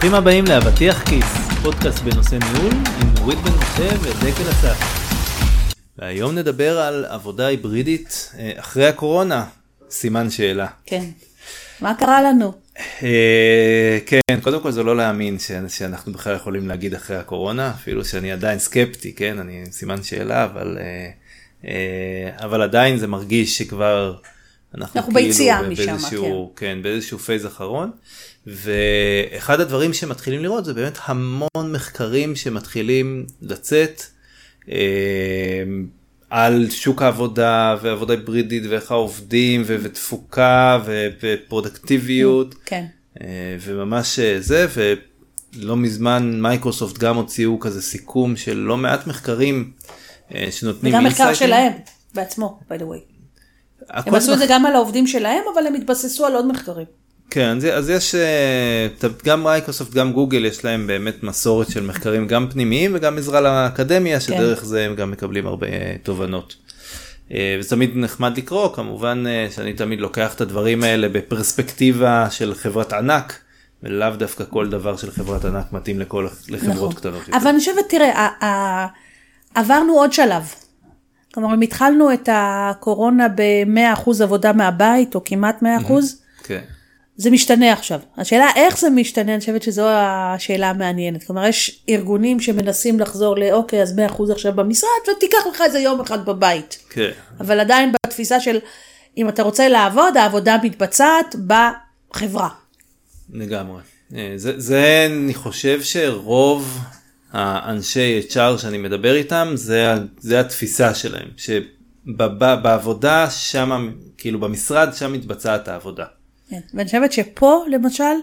ברוכים הבאים לאבטיח כיס, פודקאסט בנושא ניהול עם נורית בן משה ודקל אסף. והיום נדבר על עבודה היברידית אה, אחרי הקורונה, סימן שאלה. כן. מה קרה לנו? אה, כן, קודם כל זה לא להאמין שאנחנו בכלל יכולים להגיד אחרי הקורונה, אפילו שאני עדיין סקפטי, כן, אני סימן שאלה, אבל, אה, אבל עדיין זה מרגיש שכבר אנחנו, אנחנו ביציאה ב- משם, באיזשהו, כן, באיזשהו phase אחרון. ואחד הדברים שמתחילים לראות זה באמת המון מחקרים שמתחילים לצאת אה, על שוק העבודה ועבודה היברידית ואיך העובדים ו- ותפוקה ו- ופרודקטיביות כן. אה, וממש אה, זה ולא מזמן מייקרוסופט גם הוציאו כזה סיכום של לא מעט מחקרים אה, שנותנים וגם מחקר אינסייטים. שלהם בעצמו, by the way. הם עשו את זה גם על העובדים שלהם, אבל הם התבססו על עוד מחקרים. כן, אז, אז יש, אה, גם מייקרוסופט, גם גוגל, יש להם באמת מסורת של מחקרים גם פנימיים וגם עזרה לאקדמיה, שדרך זה הם גם מקבלים הרבה אה, תובנות. אה, וזה תמיד נחמד לקרוא, כמובן אה, שאני תמיד לוקח את הדברים האלה בפרספקטיבה של חברת ענק, ולאו דווקא כל דבר של חברת ענק מתאים לכל, לחברות נכון. קטנות. אבל אני חושבת, תראה, עברנו עוד שלב. כלומר, אם התחלנו את הקורונה ב-100% עבודה מהבית, או כמעט 100%, כן. זה משתנה עכשיו. השאלה איך זה משתנה, אני חושבת שזו השאלה המעניינת. כלומר, יש ארגונים שמנסים לחזור לאוקיי, אז 100% עכשיו במשרד, ותיקח לך איזה יום אחד בבית. כן. אבל עדיין בתפיסה של אם אתה רוצה לעבוד, העבודה מתבצעת בחברה. לגמרי. אה, זה, זה אני חושב שרוב האנשי HR שאני מדבר איתם זה, זה התפיסה שלהם שבעבודה שם כאילו במשרד שם מתבצעת העבודה. כן. ואני חושבת שפה, למשל,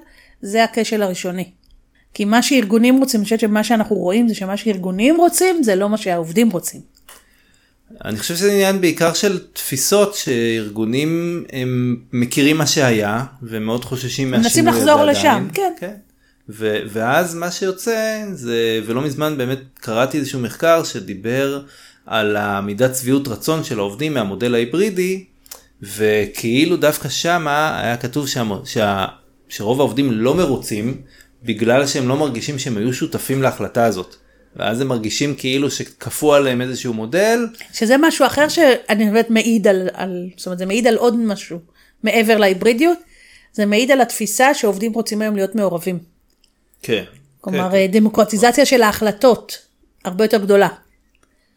זה הכשל הראשוני. כי מה שארגונים רוצים, אני חושבת שמה שאנחנו רואים זה שמה שארגונים רוצים, זה לא מה שהעובדים רוצים. אני חושב שזה עניין בעיקר של תפיסות שארגונים הם מכירים מה שהיה ומאוד חוששים מהשינוי מנסים הזה לחזור עדיין. לשם, כן. ו- ואז מה שיוצא זה ולא מזמן באמת קראתי איזשהו מחקר שדיבר על המידת שביעות רצון של העובדים מהמודל ההיברידי וכאילו דווקא שמה היה כתוב שם שה, שרוב העובדים לא מרוצים בגלל שהם לא מרגישים שהם היו שותפים להחלטה הזאת. ואז הם מרגישים כאילו שכפו עליהם איזשהו מודל שזה משהו אחר שאני באמת מעיד על, על, זאת אומרת, זה מעיד על עוד משהו. מעבר להיברידיות, זה מעיד על התפיסה שעובדים רוצים היום להיות מעורבים. כן. כלומר, כן, דמוקרטיזציה של ההחלטות, הרבה יותר גדולה.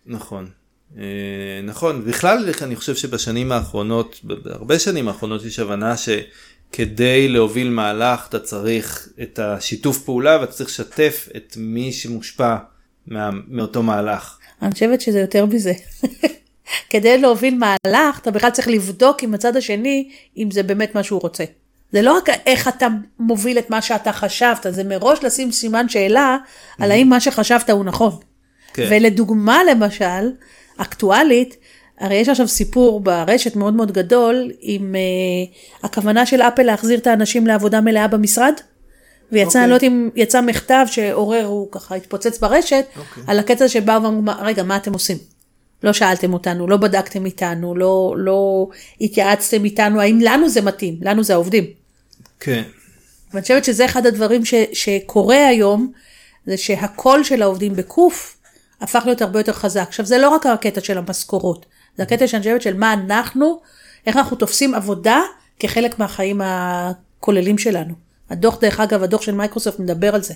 נכון. אה, נכון, בכלל אני חושב שבשנים האחרונות, בהרבה שנים האחרונות יש הבנה שכדי להוביל מהלך אתה צריך את השיתוף פעולה ואתה צריך לשתף את מי שמושפע מה, מאותו מהלך. אני חושבת שזה יותר מזה. כדי להוביל מהלך, אתה בכלל צריך לבדוק עם הצד השני, אם זה באמת מה שהוא רוצה. זה לא רק איך אתה מוביל את מה שאתה חשבת, זה מראש לשים סימן שאלה על האם מה שחשבת הוא נכון. כן. ולדוגמה למשל, אקטואלית, הרי יש עכשיו סיפור ברשת מאוד מאוד גדול עם uh, הכוונה של אפל להחזיר את האנשים לעבודה מלאה במשרד. ויצא, אוקיי. אני לא יודעת אם יצא מכתב שעורר, הוא ככה התפוצץ ברשת, אוקיי. על הקטע שבאו ואמרו, "מה- רגע, מה אתם עושים? לא שאלתם אותנו, לא בדקתם איתנו, לא, לא התייעצתם איתנו, האם לנו זה מתאים? לנו זה העובדים. כן. ואני חושבת שזה אחד הדברים ש, שקורה היום, זה שהקול של העובדים בקוף הפך להיות הרבה יותר חזק. עכשיו, זה לא רק הקטע של המשכורות, זה הקטע שאני חושבת של מה אנחנו, איך אנחנו תופסים עבודה כחלק מהחיים הכוללים שלנו. הדוח, דרך אגב, הדוח של מייקרוסופט מדבר על זה.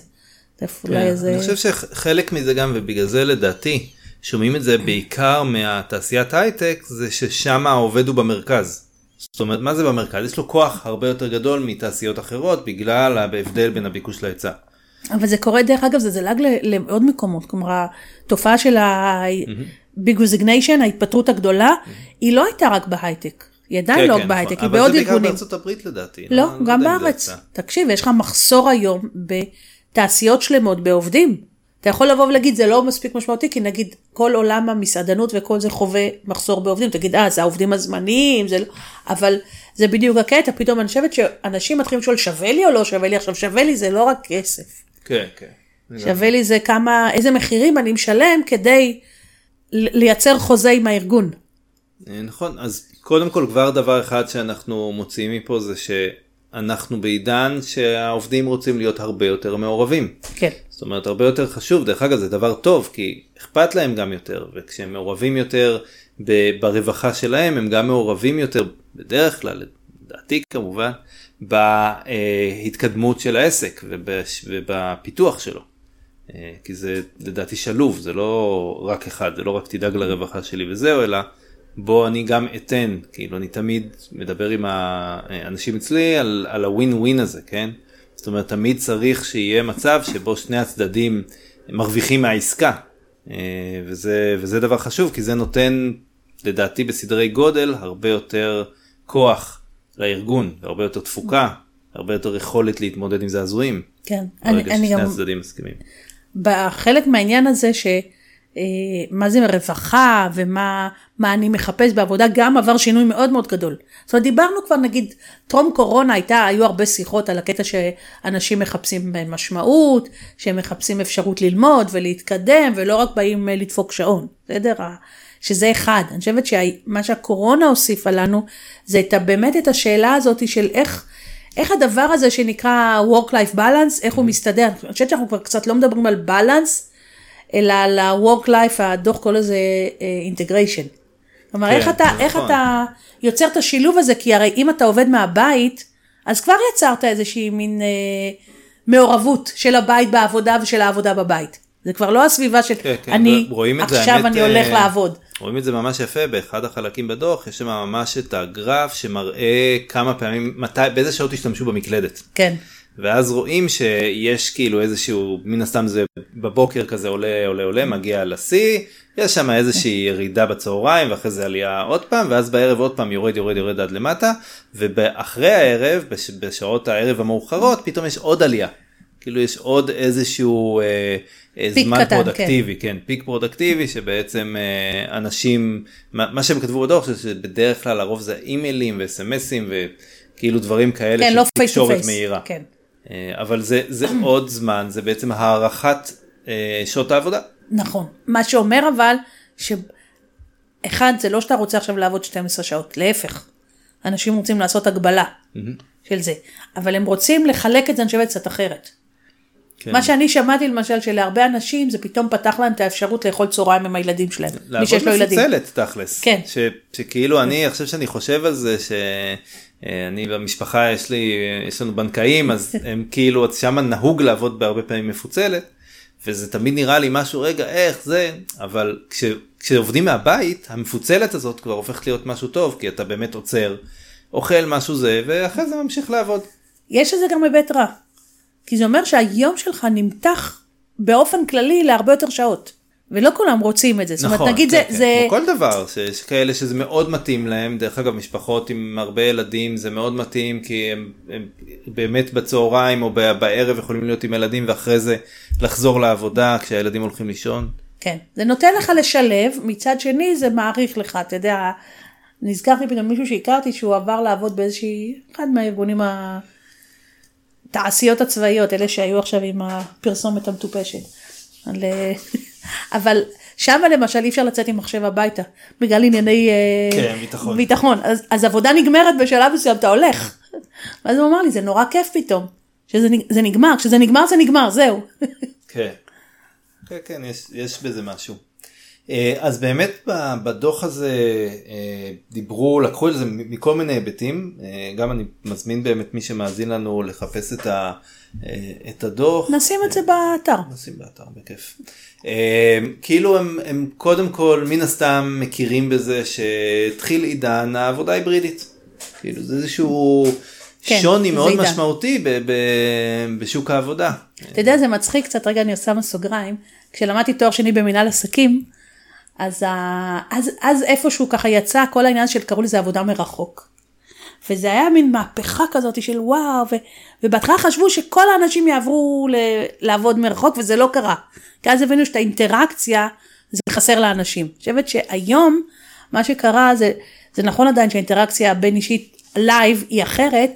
אולי כן. איזה... אני חושב שחלק מזה גם ובגלל זה לדעתי שומעים את זה בעיקר מהתעשיית הייטק זה ששם העובד הוא במרכז. זאת אומרת מה זה במרכז יש לו כוח הרבה יותר גדול מתעשיות אחרות בגלל ההבדל בין הביקוש להיצע. אבל זה קורה, דרך אגב, זה זלג לעוד מקומות. כלומר, התופעה של ה-big resignation, ההתפטרות הגדולה, היא לא הייתה רק בהייטק. היא עדיין כן, לא כן, רק בהייטק, נכון. היא בעוד אבל זה בעיקר ארגונים. בארצות הברית לדעתי. לא, גם יודע אם זה בארץ. תקשיב, יש לך מחסור היום בתעשיות שלמות בעובדים. אתה יכול לבוא ולהגיד, זה לא מספיק משמעותי, כי נגיד כל עולם המסעדנות וכל זה חווה מחסור בעובדים. תגיד, אה, זה העובדים הזמניים, זה לא... אבל זה בדיוק הקטע, פתאום אני חושבת שאנשים מתחילים לשאול, שווה לי או לא שווה לי? עכשיו, שווה לי זה לא רק כסף. כן, כן. שווה לי זה כמה, איזה מחירים אני משלם כדי לייצר חוזה עם הארגון. אה, נכון, אז קודם כל כבר דבר אחד שאנחנו מוציאים מפה זה אנחנו בעידן שהעובדים רוצים להיות הרבה יותר מעורבים. כן. זאת אומרת הרבה יותר חשוב, דרך אגב זה דבר טוב כי אכפת להם גם יותר וכשהם מעורבים יותר ברווחה שלהם הם גם מעורבים יותר בדרך כלל, לדעתי כמובן, בהתקדמות של העסק ובפיתוח שלו. אה, כי זה לדעתי שלוב, זה לא רק אחד, זה לא רק תדאג לרווחה שלי וזהו, אלא בוא אני גם אתן, כאילו אני תמיד מדבר עם האנשים אצלי על, על הווין ווין הזה, כן? זאת אומרת תמיד צריך שיהיה מצב שבו שני הצדדים מרוויחים מהעסקה, אה, וזה, וזה דבר חשוב כי זה נותן לדעתי בסדרי גודל הרבה יותר כוח לארגון, הרבה יותר תפוקה, הרבה יותר יכולת להתמודד עם זעזועים. כן. אני, ברגע אני ששני הצדדים מסכימים. בחלק מהעניין הזה ש... אה, מה זה רווחה ומה מה אני מחפש בעבודה, גם עבר שינוי מאוד מאוד גדול. זאת אומרת, דיברנו כבר נגיד, טרום קורונה הייתה, היו הרבה שיחות על הקטע שאנשים מחפשים משמעות, שהם מחפשים אפשרות ללמוד ולהתקדם, ולא רק באים אה, לדפוק שעון, בסדר? שזה אחד. אני חושבת שמה שהקורונה הוסיפה לנו, זה את, באמת את השאלה הזאת של איך... איך הדבר הזה שנקרא work-life balance, איך הוא מסתדר? אני חושבת שאנחנו כבר קצת לא מדברים על balance, אלא על ה-work-life, הדוח קורא לזה אה, integration. כלומר, כן, איך, אתה, נכון. איך אתה יוצר את השילוב הזה, כי הרי אם אתה עובד מהבית, אז כבר יצרת איזושהי מין אה, מעורבות של הבית בעבודה ושל העבודה בבית. זה כבר לא הסביבה של כן, כן, אני, עכשיו האמת, אני הולך אה, לעבוד. רואים את זה ממש יפה באחד החלקים בדוח, יש שם ממש את הגרף שמראה כמה פעמים, מתי, באיזה שעות השתמשו במקלדת. כן, ואז רואים שיש כאילו איזשהו, מן הסתם זה בבוקר כזה עולה עולה עולה, מגיע לשיא, יש שם איזושהי ירידה בצהריים ואחרי זה עלייה עוד פעם, ואז בערב עוד פעם יורד יורד יורד עד למטה, ואחרי הערב, בש, בשעות הערב המאוחרות, פתאום יש עוד עלייה. כאילו יש עוד איזשהו אה, אה, זמן קטן, productive, כן. כן, peak productive שבעצם אה, אנשים, מה, מה שהם כתבו בדוח, שבדרך כלל הרוב זה אימיילים וסמסים וכאילו דברים כאלה כן, של לא תקשורת. מהירה. כן. אה, אבל זה, זה עוד זמן, זה בעצם הארכת אה, שעות העבודה. נכון. מה שאומר אבל, שאחד, זה לא שאתה רוצה עכשיו לעבוד 12 שעות, להפך. אנשים רוצים לעשות הגבלה של זה, אבל הם רוצים לחלק את זה, חושבת, קצת אחרת. כן. מה שאני שמעתי למשל, שלהרבה אנשים זה פתאום פתח להם את האפשרות לאכול צהריים עם הילדים שלהם. מי שיש לו לעבוד ילדים. מפוצלת תכלס. כן. ש, שכאילו אני עכשיו שאני חושב על זה שאני במשפחה יש לי יש לנו בנקאים אז הם כאילו שם נהוג לעבוד בהרבה פעמים מפוצלת וזה תמיד נראה לי משהו רגע איך זה אבל כש, כשעובדים מהבית המפוצלת הזאת כבר הופכת להיות משהו טוב כי אתה באמת עוצר אוכל משהו זה ואחרי זה ממשיך לעבוד. יש לזה גם היבט רע. כי זה אומר שהיום שלך נמתח באופן כללי להרבה יותר שעות. ולא כולם רוצים את זה. זאת אומרת, נכון, נגיד כן, זה, כן. זה... כמו כל דבר שיש כאלה שזה מאוד מתאים להם דרך אגב משפחות עם הרבה ילדים זה מאוד מתאים כי הם, הם באמת בצהריים או בערב יכולים להיות עם ילדים ואחרי זה לחזור לעבודה כשהילדים הולכים לישון. כן, זה נותן לך לשלב, מצד שני זה מעריך לך, אתה יודע, נזכרתי פתאום מישהו שהכרתי שהוא עבר לעבוד באיזושהי, אחד מהארגונים התעשיות הצבאיות, אלה שהיו עכשיו עם הפרסומת המטופשת. על, אה, אבל שם למשל אי אפשר לצאת עם מחשב הביתה, בגלל ענייני אה, כן, ביטחון. ביטחון. אז, אז עבודה נגמרת בשלב מסוים, אתה הולך. ואז הוא אמר לי, זה נורא כיף פתאום, שזה נג- זה נגמר, כשזה נגמר זה נגמר, זהו. כן. כן, כן, יש, יש בזה משהו. אה, אז באמת בדוח הזה אה, דיברו, לקחו את זה מכל מיני היבטים, אה, גם אני מזמין באמת מי שמאזין לנו לחפש את, ה, את הדוח. נשים את זה באתר. נשים באתר בכיף. כאילו הם, הם קודם כל מן הסתם מכירים בזה שהתחיל עידן העבודה היברידית. כאילו זה איזשהו כן, שוני מאוד עידן. משמעותי ב, ב, בשוק העבודה. אתה יודע, זה מצחיק קצת, רגע אני שמה סוגריים, כשלמדתי תואר שני במנהל עסקים, אז. אז, אז איפשהו ככה יצא כל העניין של, קראו לזה עבודה מרחוק. וזה היה מין מהפכה כזאת של וואו. ובהתחלה חשבו שכל האנשים יעברו ל... לעבוד מרחוק, וזה לא קרה. כי אז הבינו שאת האינטראקציה, זה חסר לאנשים. אני חושבת שהיום, מה שקרה זה, זה נכון עדיין שהאינטראקציה הבין אישית live היא אחרת,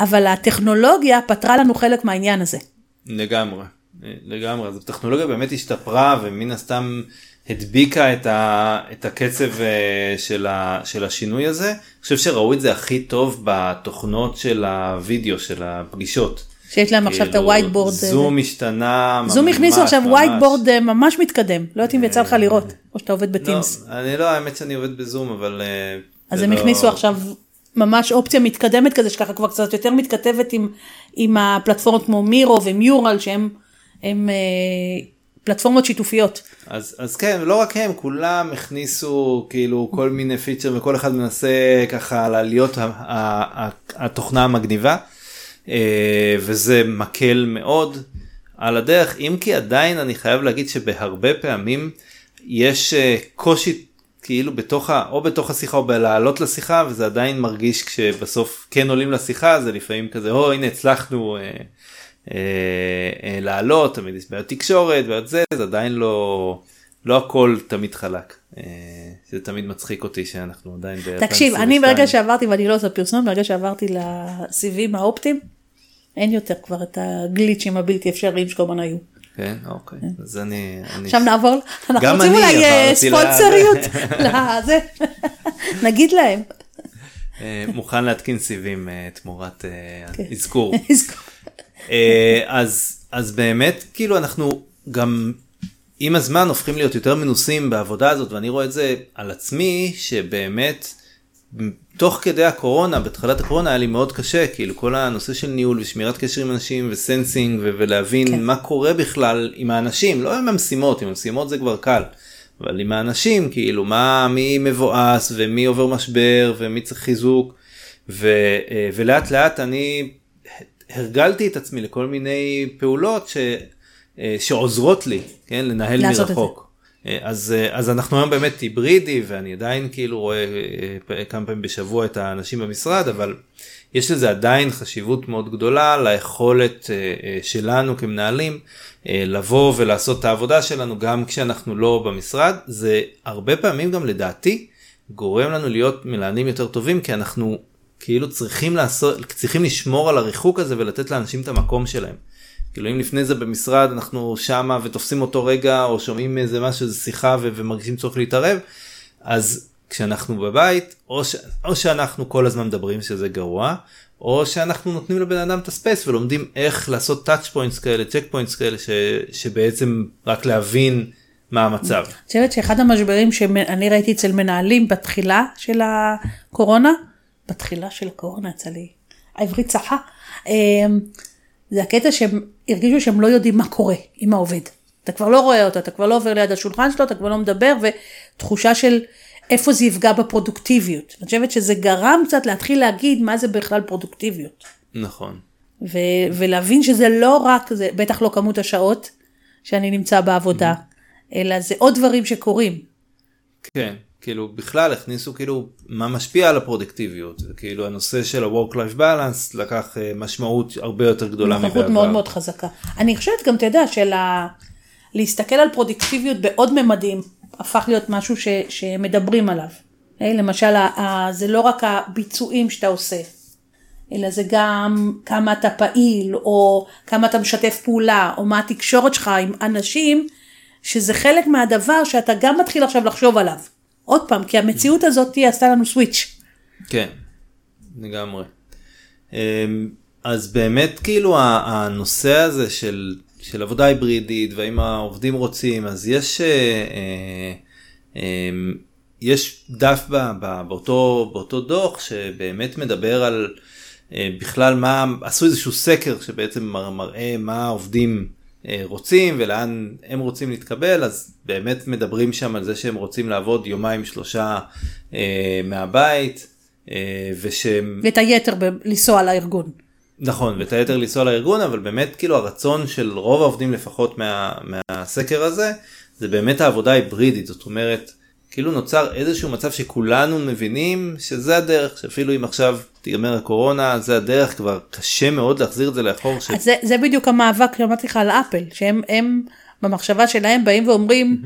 אבל הטכנולוגיה פתרה לנו חלק מהעניין הזה. לגמרי. לגמרי, אז הטכנולוגיה באמת השתפרה ומן הסתם הדביקה את, ה, את הקצב אה, של, ה, של השינוי הזה. אני חושב שראו את זה הכי טוב בתוכנות של הוידאו, של הפגישות. שיש להם עכשיו את ה whiteboard. זום השתנה זום הכניסו עכשיו whiteboard ממש מתקדם, לא יודעת אם יצא לך לראות, או שאתה עובד בטימס. לא, אני לא, האמת שאני עובד בזום, אבל... אז הם לא... הכניסו עכשיו ממש אופציה מתקדמת כזה, שככה כבר קצת יותר מתכתבת עם, עם הפלטפורמות כמו מירו ומיורל, שהם הם, אה, פלטפורמות שיתופיות. אז, אז כן, לא רק הם, כולם הכניסו כאילו כל מיני פיצ'ר וכל אחד מנסה ככה להיות התוכנה המגניבה. אה, וזה מקל מאוד על הדרך, אם כי עדיין אני חייב להגיד שבהרבה פעמים יש אה, קושי כאילו בתוך ה... או בתוך השיחה או בלעלות לשיחה וזה עדיין מרגיש כשבסוף כן עולים לשיחה זה לפעמים כזה או הנה הצלחנו אה, לעלות תמיד יש בעיות תקשורת ועוד זה זה עדיין לא לא הכל תמיד חלק. אה, זה תמיד מצחיק אותי שאנחנו עדיין ב... תקשיב אני ברגע שעברתי ואני לא עושה פרסום ברגע שעברתי לסיבים האופטיים אין יותר כבר את הגליצ'ים הבלתי אפשריים שכל הזמן היו. כן, אוקיי, אז אני... עכשיו נעבור, אנחנו רוצים אולי אה, ספונסריות לזה, נגיד להם. אה, מוכן להתקין סיבים אה, תמורת כן. אזכור. אז באמת, כאילו אנחנו גם עם הזמן הופכים להיות יותר מנוסים בעבודה הזאת, ואני רואה את זה על עצמי, שבאמת תוך כדי הקורונה, בתחילת הקורונה היה לי מאוד קשה, כאילו כל הנושא של ניהול ושמירת קשר עם אנשים וסנסינג ו- ולהבין כן. מה קורה בכלל עם האנשים, לא עם המשימות, עם המשימות זה כבר קל, אבל עם האנשים, כאילו מה, מי מבואס ומי עובר משבר ומי צריך חיזוק, ו- אה, ולאט לאט אני הרגלתי את עצמי לכל מיני פעולות ש- אה, שעוזרות לי, כן, לנהל מרחוק. אה, אז, אה, אז אנחנו היום באמת היברידי ואני עדיין כאילו רואה אה, כמה פעמים בשבוע את האנשים במשרד אבל יש לזה עדיין חשיבות מאוד גדולה ליכולת שלנו כמנהלים לבוא ולעשות את העבודה שלנו גם כשאנחנו לא במשרד זה הרבה פעמים גם לדעתי גורם לנו להיות מנהלים יותר טובים כי אנחנו כאילו צריכים לעשות צריכים לשמור על הריחוק הזה ולתת לאנשים את המקום שלהם. כאילו אם לפני זה במשרד אנחנו שמה ותופסים אותו רגע או שומעים איזה משהו איזה שיחה ו- ומרגישים צורך להתערב אז כשאנחנו בבית או, ש- או שאנחנו כל הזמן מדברים שזה גרוע או שאנחנו נותנים לבן אדם את ה space ולומדים איך לעשות touch points כאלה check points כאלה ש- שבעצם רק להבין מה המצב. אני חושבת שאחד המשברים שאני ראיתי אצל מנהלים בתחילה של הקורונה בתחילה של הקורונה יצא לי העברית צחה. אמ, זה הקטע שהם הרגישו שהם לא יודעים מה קורה עם העובד. אתה כבר לא רואה אותו, אתה כבר לא עובר ליד השולחן שלו, אתה כבר לא מדבר, ותחושה של איפה זה יפגע בפרודוקטיביות. אני חושבת שזה גרם קצת להתחיל להגיד מה זה בכלל פרודוקטיביות. נכון. ו- ולהבין שזה לא רק, זה בטח לא כמות השעות שאני נמצא בעבודה, mm-hmm. אלא זה עוד דברים שקורים. כן, כאילו בכלל הכניסו כאילו מה משפיע על הפרודקטיביות כאילו הנושא של ה-work life balance לקח uh, משמעות הרבה יותר גדולה מבעבר. נוכחות מאוד מאוד חזקה. אני חושבת גם אתה יודע של ה... להסתכל על פרודקטיביות בעוד ממדים הפך להיות משהו ש... שמדברים עליו. Hey, למשל ה... זה לא רק הביצועים שאתה עושה אלא זה גם כמה אתה פעיל או כמה אתה משתף פעולה או מה התקשורת שלך עם אנשים שזה חלק מהדבר שאתה גם מתחיל עכשיו לחשוב עליו. עוד פעם, כי המציאות הזאת עשתה לנו סוויץ'. כן, לגמרי. אמ, אז באמת כאילו הנושא הזה של, של עבודה היברידית והאם העובדים רוצים, אז יש, אה, אה, אמ, יש דף באותו, באותו דוח שבאמת מדבר על אה, בכלל מה, עשו איזשהו סקר שבעצם מראה מה העובדים רוצים ולאן הם רוצים להתקבל אז באמת מדברים שם על זה שהם רוצים לעבוד יומיים שלושה אה, מהבית אה, ושהם... ואת היתר ב- לנסוע לארגון. נכון ואת היתר לנסוע לארגון אבל באמת כאילו הרצון של רוב העובדים לפחות מה, מהסקר הזה זה באמת העבודה היברידית זאת אומרת כאילו נוצר איזשהו מצב שכולנו מבינים שזה הדרך שאפילו אם עכשיו תיגמר הקורונה זה הדרך כבר קשה מאוד להחזיר את זה לאחור. ש... זה, זה בדיוק המאבק שאמרתי לך על אפל שהם הם במחשבה שלהם באים ואומרים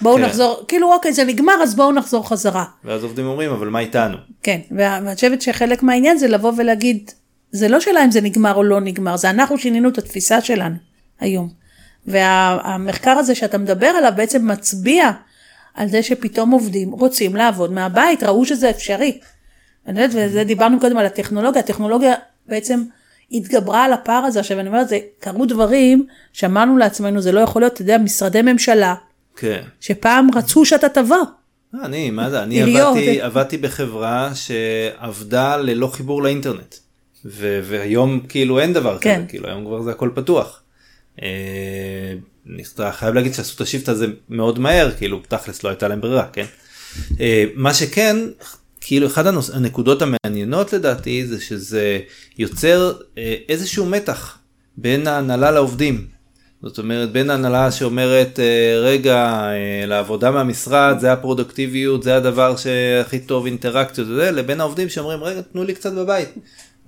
בואו כן. נחזור כאילו אוקיי זה נגמר אז בואו נחזור חזרה. ואז עובדים אומרים אבל מה איתנו. כן ואני חושבת שחלק מהעניין זה לבוא ולהגיד זה לא שאלה אם זה נגמר או לא נגמר זה אנחנו שינינו את התפיסה שלנו היום. והמחקר הזה שאתה מדבר עליו בעצם מצביע על זה שפתאום עובדים רוצים לעבוד מהבית, ראו שזה אפשרי. אני יודעת, וזה דיברנו קודם על הטכנולוגיה, הטכנולוגיה בעצם התגברה על הפער הזה. עכשיו אני אומרת, זה קרו דברים שאמרנו לעצמנו, זה לא יכול להיות, אתה יודע, משרדי ממשלה, כן. שפעם רצו שאתה תבוא. אה, אני, מה זה, אני. עבדתי, עבדתי בחברה שעבדה ללא חיבור לאינטרנט. והיום כאילו אין דבר כן. כזה, כאילו היום כבר זה הכל פתוח. אני חייב להגיד שעשו את השיפט הזה מאוד מהר, כאילו תכלס לא הייתה להם ברירה, כן? אה, מה שכן, כאילו אחד הנוס- הנקודות המעניינות לדעתי זה שזה יוצר אה, איזשהו מתח בין ההנהלה לעובדים. זאת אומרת בין ההנהלה שאומרת אה, רגע לעבודה מהמשרד זה הפרודוקטיביות זה הדבר שהכי טוב אינטראקציות וזה לבין העובדים שאומרים רגע תנו לי קצת בבית.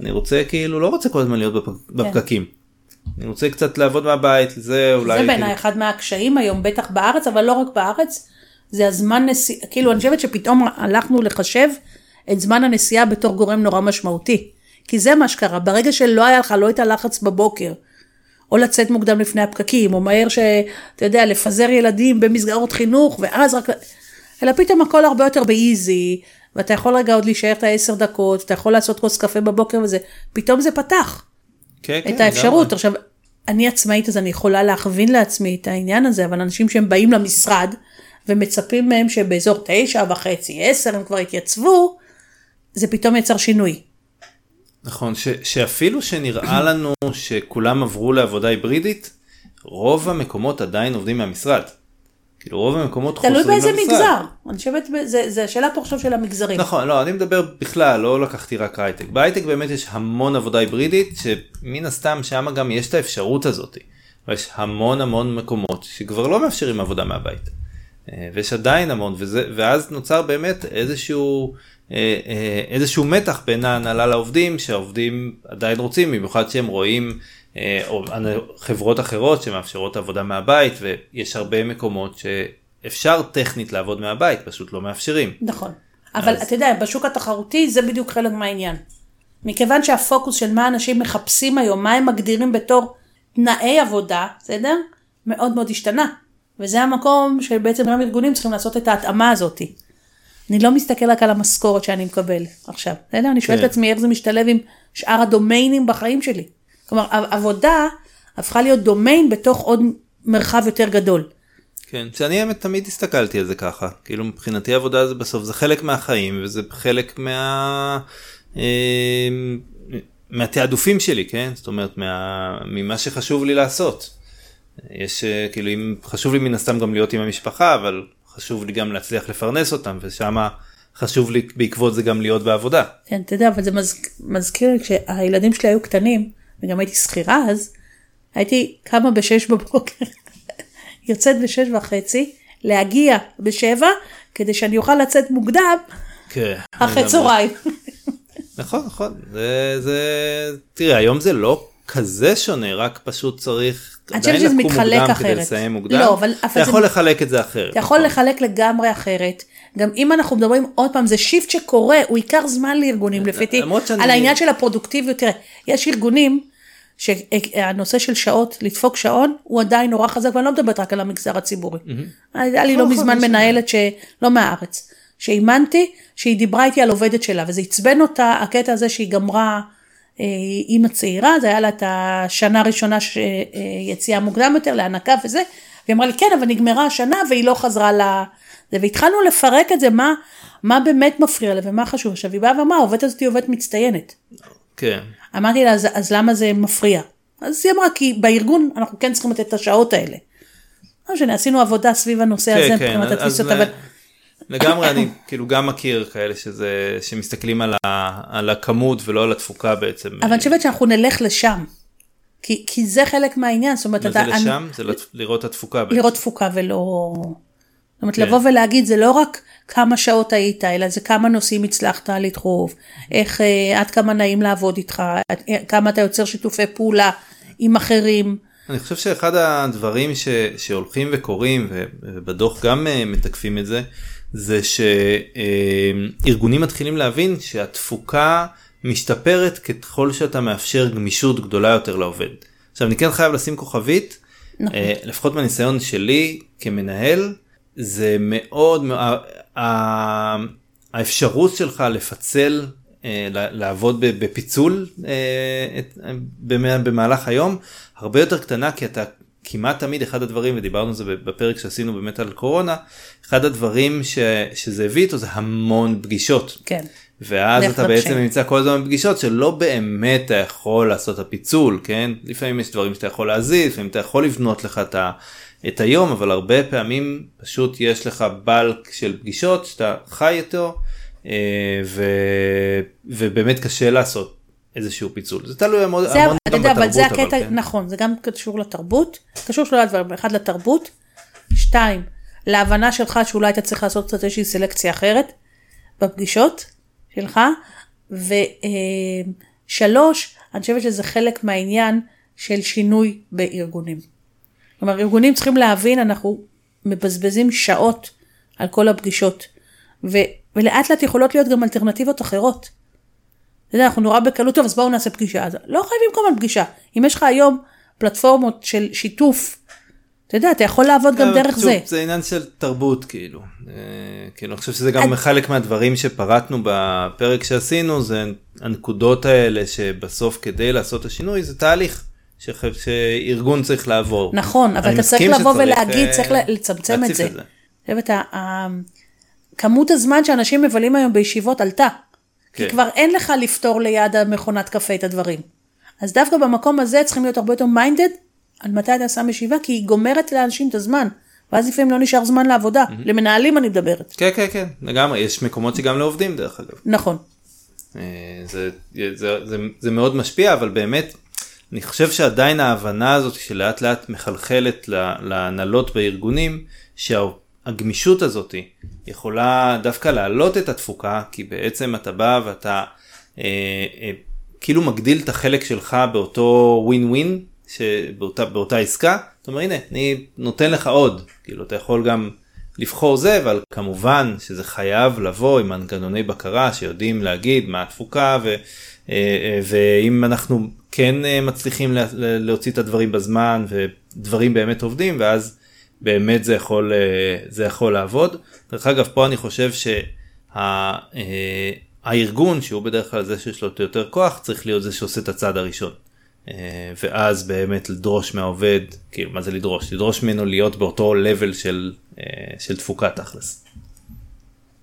אני רוצה כאילו לא רוצה כל הזמן להיות בפ- בפקקים. אני רוצה קצת לעבוד מהבית זה אולי זה כאילו, בעיניי אחד מהקשיים היום, בטח בארץ, אבל לא רק בארץ, זה הזמן נסיעה, כאילו אני חושבת שפתאום הלכנו לחשב את זמן הנסיעה בתור גורם נורא משמעותי. כי זה מה שקרה, ברגע שלא היה לך, לא את הלחץ בבוקר, או לצאת מוקדם לפני הפקקים, או מהר שאתה יודע, לפזר ילדים במסגרות חינוך, ואז רק... אלא פתאום הכל הרבה יותר באיזי, ואתה יכול רגע עוד להישאר את העשר דקות, אתה יכול לעשות כוס קפה בבוקר וזה, פתאום זה פתח. כן, כן, את האפשרות. לגמרי. עכשיו, אני עצמאית אז אני יכולה להכווין לעצמי את העניין הזה, אבל אנשים שהם באים למשרד ומצפים מהם שבאזור תשע וחצי, עשר הם כבר יתייצבו, זה פתאום יצר שינוי. נכון, ש, שאפילו שנראה לנו שכולם עברו לעבודה היברידית, רוב המקומות עדיין עובדים מהמשרד. כאילו רוב המקומות חוזרים תלוי למשרד. באיזה מגזר. אני חושבת, זה, זה השאלה פה עכשיו של המגזרים. נכון, לא, אני מדבר בכלל, לא לקחתי רק הייטק. בהייטק באמת יש המון עבודה היברידית, שמן הסתם שם גם יש את האפשרות הזאת. ויש המון המון מקומות שכבר לא מאפשרים עבודה מהבית. אה, ויש עדיין המון, וזה, ואז נוצר באמת איזשהו, איזשהו מתח בין ההנהלה לעובדים, שהעובדים עדיין רוצים, במיוחד שהם רואים אה, או חברות אחרות שמאפשרות עבודה מהבית, ויש הרבה מקומות שאפשר טכנית לעבוד מהבית, פשוט לא מאפשרים. נכון. אבל אז- אתה יודע, בשוק התחרותי זה בדיוק חלק מהעניין. מכיוון שהפוקוס של מה אנשים מחפשים היום, מה הם מגדירים בתור תנאי עבודה, בסדר? מאוד מאוד השתנה. וזה המקום שבעצם גם ארגונים צריכים לעשות את ההתאמה הזאת. אני לא מסתכל רק על המשכורת שאני מקבל עכשיו, בסדר? אני שואלת כן. את עצמי איך זה משתלב עם שאר הדומיינים בחיים שלי. כלומר, עבודה הפכה להיות דומיין בתוך עוד מרחב יותר גדול. כן, שאני האמת תמיד הסתכלתי על זה ככה, כאילו מבחינתי עבודה זה בסוף זה חלק מהחיים וזה חלק מה... אה, מהתעדופים שלי, כן? זאת אומרת מה... ממה שחשוב לי לעשות. יש אה, כאילו אם חשוב לי מן הסתם גם להיות עם המשפחה אבל חשוב לי גם להצליח לפרנס אותם ושם חשוב לי בעקבות זה גם להיות בעבודה. כן, אתה יודע, אבל זה מז... מזכיר כשהילדים שלי היו קטנים, וגם הייתי שכירה אז, הייתי קמה בשש בבוקר, יוצאת בשש וחצי, להגיע בשבע, כדי שאני אוכל לצאת מוקדם כן. אחרי. צהריים. נכון נכון זה זה תראה היום זה לא כזה שונה רק פשוט צריך אני חושבת עדיין שזה לקום מוקדם כדי אחרת. לסיים מוקדם. לא, אבל- אתה אבל זה- יכול לחלק את זה אחרת. אתה יכול נכון. לחלק לגמרי אחרת. גם אם אנחנו מדברים עוד פעם, זה שיפט שקורה, הוא ייקח זמן לארגונים לפי שאני- על העניין של הפרודוקטיביות. תראה, יש ארגונים שהנושא של שעות, לדפוק שעון, הוא עדיין נורא חזק, ואני לא מדברת רק על המגזר הציבורי. היה לי לא נכון, מזמן יש- מנהלת שלא מהארץ, שאימנתי, שהיא דיברה איתי על עובדת שלה, וזה עצבן אותה, הקטע הזה שהיא גמרה, אימא צעירה, זה היה לה את השנה הראשונה שיציאה מוקדם יותר להנקה וזה, והיא אמרה לי, כן, אבל נגמרה השנה והיא לא חזרה ל... זה, והתחלנו לפרק את זה, מה, מה באמת מפריע לה ומה חשוב. עכשיו, היא באה ואמרה, העובדת הזאת היא עובדת מצטיינת. כן. אמרתי לה, אז, אז למה זה מפריע? אז היא אמרה, כי בארגון אנחנו כן צריכים לתת את השעות האלה. לא משנה, עשינו עבודה סביב הנושא הזה, כן, כן, מבחינת התפיסות, אבל לגמרי אני כאילו גם מכיר כאלה שזה שמסתכלים על, ה, על הכמות ולא על התפוקה בעצם. אבל אני חושבת שאנחנו נלך לשם. כי, כי זה חלק מהעניין, זאת אומרת, מה זה אתה, אני- לשם? זה לת- לראות את התפוקה בעצם. לראות תפוקה ולא... זאת אומרת, כן. לבוא ולהגיד, זה לא רק כמה שעות היית, אלא זה כמה נושאים הצלחת לדחוף, איך, אה, עד כמה נעים לעבוד איתך, עד- אה, כמה אתה יוצר שיתופי פעולה עם אחרים. אני חושב שאחד הדברים ש, שהולכים וקורים ובדוח גם אה, מתקפים את זה זה שארגונים מתחילים להבין שהתפוקה משתפרת ככל שאתה מאפשר גמישות גדולה יותר לעובד. עכשיו אני כן חייב לשים כוכבית נכון. אה, לפחות מהניסיון שלי כמנהל, זה מאוד, האפשרות שלך לפצל, אה, לעבוד בפיצול אה, במהלך היום, הרבה יותר קטנה כי אתה כמעט תמיד אחד הדברים, ודיברנו על זה בפרק שעשינו באמת על קורונה, אחד הדברים ש, שזה הביא איתו זה המון פגישות. כן. ואז אתה בעצם. נמצא כל הזמן בפגישות שלא באמת אתה יכול לעשות את הפיצול, כן? לפעמים יש דברים שאתה יכול להזיז, לפעמים אתה יכול לבנות לך את, ה, את היום, אבל הרבה פעמים פשוט יש לך בלק של פגישות שאתה חי איתו, אה, ו, ובאמת קשה לעשות איזשהו פיצול. זה תלוי המון, זה, המון אתה גם יודע, אבל זה בתרבות, הקטע, כן. נכון, זה גם קשור לתרבות, קשור שלושה דברים, אחד לתרבות, שתיים, להבנה שלך שאולי אתה צריך לעשות קצת איזושהי סלקציה אחרת בפגישות שלך, ושלוש, אני חושבת שזה חלק מהעניין של שינוי בארגונים. כלומר, ארגונים צריכים להבין, אנחנו מבזבזים שעות על כל הפגישות, ו, ולאט לאט יכולות להיות גם אלטרנטיבות אחרות. אתה יודע, אנחנו נורא בקלות, טוב, אז בואו נעשה פגישה. אז לא חייבים כל הזמן פגישה. אם יש לך היום פלטפורמות של שיתוף, אתה יודע, אתה יכול לעבוד גם אבל דרך זה. זה עניין של תרבות כאילו. אה, כאילו אני חושב שזה גם חלק מהדברים שפרטנו בפרק שעשינו זה הנקודות האלה שבסוף כדי לעשות את השינוי זה תהליך שארגון צריך לעבור. נכון, אבל אתה צריך לבוא ולהגיד, אה, צריך לצמצם את זה. את זה. כמות הזמן שאנשים מבלים היום בישיבות עלתה. כי כן. כבר אין לך לפתור ליד המכונת קפה את הדברים. אז דווקא במקום הזה צריכים להיות הרבה יותר מיינדד על מתי אתה שם ישיבה, כי היא גומרת לאנשים את הזמן. ואז לפעמים לא נשאר זמן לעבודה. למנהלים אני מדברת. כן כן כן לגמרי יש מקומות שגם לעובדים דרך אגב. נכון. אה, זה, זה, זה, זה מאוד משפיע אבל באמת אני חושב שעדיין ההבנה הזאת שלאט לאט מחלחלת לה- להנהלות בארגונים שהגמישות הזאת יכולה דווקא להעלות את התפוקה כי בעצם אתה בא ואתה אה, אה, כאילו מגדיל את החלק שלך באותו ווין ווין שבאותה באותה עסקה. אתה אומר הנה אני נותן לך עוד. כאילו אתה יכול גם לבחור זה אבל כמובן שזה חייב לבוא עם מנגנוני בקרה שיודעים להגיד מה התפוקה ו, אה, אה, ואם אנחנו כן אה, מצליחים לה- להוציא את הדברים בזמן ודברים באמת עובדים ואז באמת זה יכול אה, זה יכול לעבוד. דרך אגב פה אני חושב שהארגון שהוא בדרך כלל זה שיש לו יותר כוח צריך להיות זה שעושה את הצעד הראשון. אה, ואז באמת לדרוש מהעובד, כאילו מה זה לדרוש? לדרוש ממנו להיות באותו level של, אה, של תפוקה תכלס.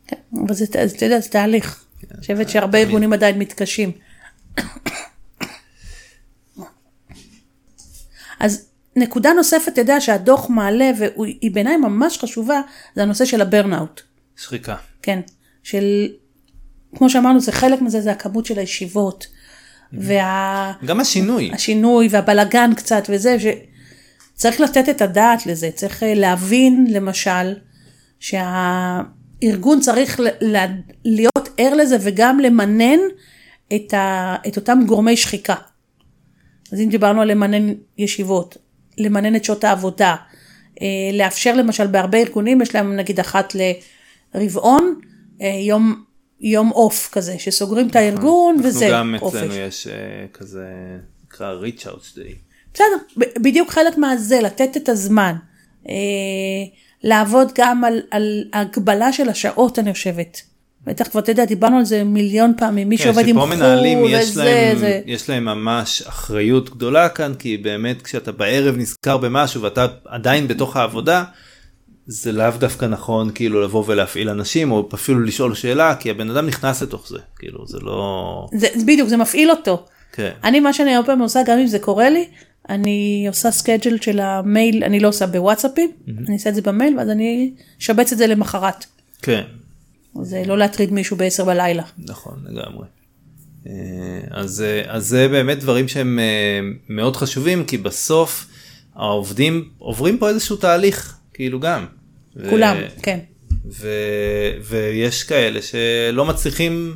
כן, אבל זה, זה, אתה יודע, זה תהליך. אני חושבת שהרבה ארגונים עדיין מתקשים. אז נקודה נוספת, אתה יודע, שהדוח מעלה, והיא בעיניי ממש חשובה, זה הנושא של הברנאוט. שחיקה. כן, של, כמו שאמרנו, זה חלק מזה, זה הכמות של הישיבות, וה... גם השינוי. השינוי והבלגן קצת וזה, שצריך לתת את הדעת לזה, צריך אה, להבין למשל שהארגון צריך ל- להיות ער לזה וגם למנן את, ה, את אותם גורמי שחיקה. אז אם דיברנו על למנן ישיבות, למנן את שעות העבודה, אה, לאפשר למשל בהרבה ארגונים יש להם נגיד אחת לרבעון, אה, יום, יום אוף כזה, שסוגרים את הארגון אנחנו וזה, גם. אצלנו יש אה, כזה, נקרא out day. בסדר, בדיוק חלק מהזה, לתת את הזמן. לעבוד גם על, על הגבלה של השעות, אני חושבת. בטח כבר, אתה יודע, דיברנו על זה מיליון פעמים, מי כן, שעובד עם חו"ל, וזה, להם, זה. יש להם ממש אחריות גדולה כאן כי באמת כשאתה בערב נזכר במשהו ואתה עדיין בתוך העבודה זה לאו דווקא נכון כאילו לבוא ולהפעיל אנשים או אפילו לשאול שאלה כי הבן אדם נכנס לתוך זה כאילו זה לא זה, בדיוק, זה מפעיל אותו. כן אני, מה שאני הרבה פעמים עושה, גם אם זה קורה לי, אני עושה סקייג'ל של המייל, אני לא עושה בוואטסאפים, אני עושה את זה במייל, ואז אני אשבץ את זה למחרת. כן זה לא להטריד מישהו ב-10 בלילה. נכון לגמרי. אה, אז, אה, אז זה באמת דברים שהם אה, מאוד חשובים כי בסוף העובדים עוברים פה איזשהו תהליך כאילו גם. ו- כולם, כן. ו... ויש כאלה שלא מצליחים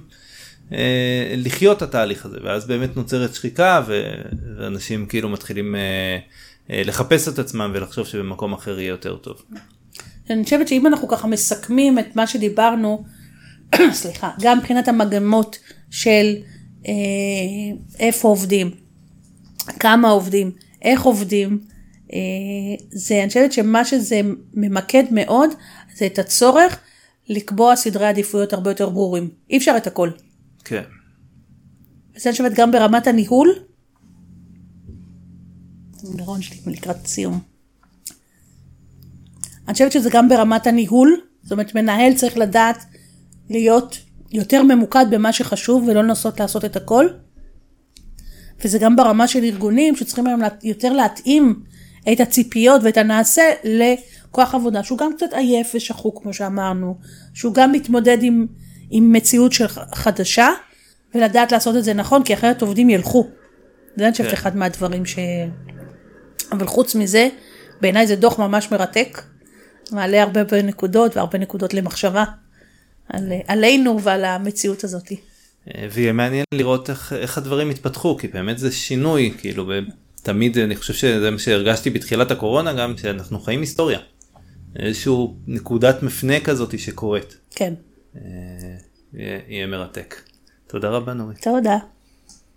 אה, לחיות את התהליך הזה ואז באמת נוצרת שחיקה ו... ואנשים כאילו מתחילים אה, אה, לחפש את עצמם ולחשוב שבמקום אחר יהיה יותר טוב. אני חושבת שאם אנחנו ככה מסכמים את מה שדיברנו, סליחה, גם מבחינת המגמות של אה, איפה עובדים, כמה עובדים, איך עובדים, אה, זה, אני חושבת שמה שזה ממקד מאוד, זה את הצורך לקבוע סדרי עדיפויות הרבה יותר ברורים. אי אפשר את הכל. כן. וזה אני חושבת גם ברמת הניהול. לירון שלי לקראת סיום. אני חושבת שזה גם ברמת הניהול, זאת אומרת מנהל צריך לדעת להיות יותר ממוקד במה שחשוב ולא לנסות לעשות את הכל. וזה גם ברמה של ארגונים שצריכים היום יותר להתאים את הציפיות ואת הנעשה לכוח עבודה שהוא גם קצת עייף ושחוק כמו שאמרנו, שהוא גם מתמודד עם, עם מציאות של חדשה ולדעת לעשות את זה נכון כי אחרת עובדים ילכו. זה אני חושבת כן. אחד מהדברים ש... אבל חוץ מזה בעיניי זה דוח ממש מרתק, מעלה הרבה נקודות והרבה נקודות למחשבה על, עלינו ועל המציאות הזאת. אה, ויהיה מעניין לראות איך, איך הדברים התפתחו כי באמת זה שינוי כאילו תמיד אני חושב שזה מה שהרגשתי בתחילת הקורונה גם שאנחנו חיים היסטוריה. איזשהו נקודת מפנה כזאת שקורית. כן. אה, יהיה, יהיה מרתק. תודה רבה נורית. תודה.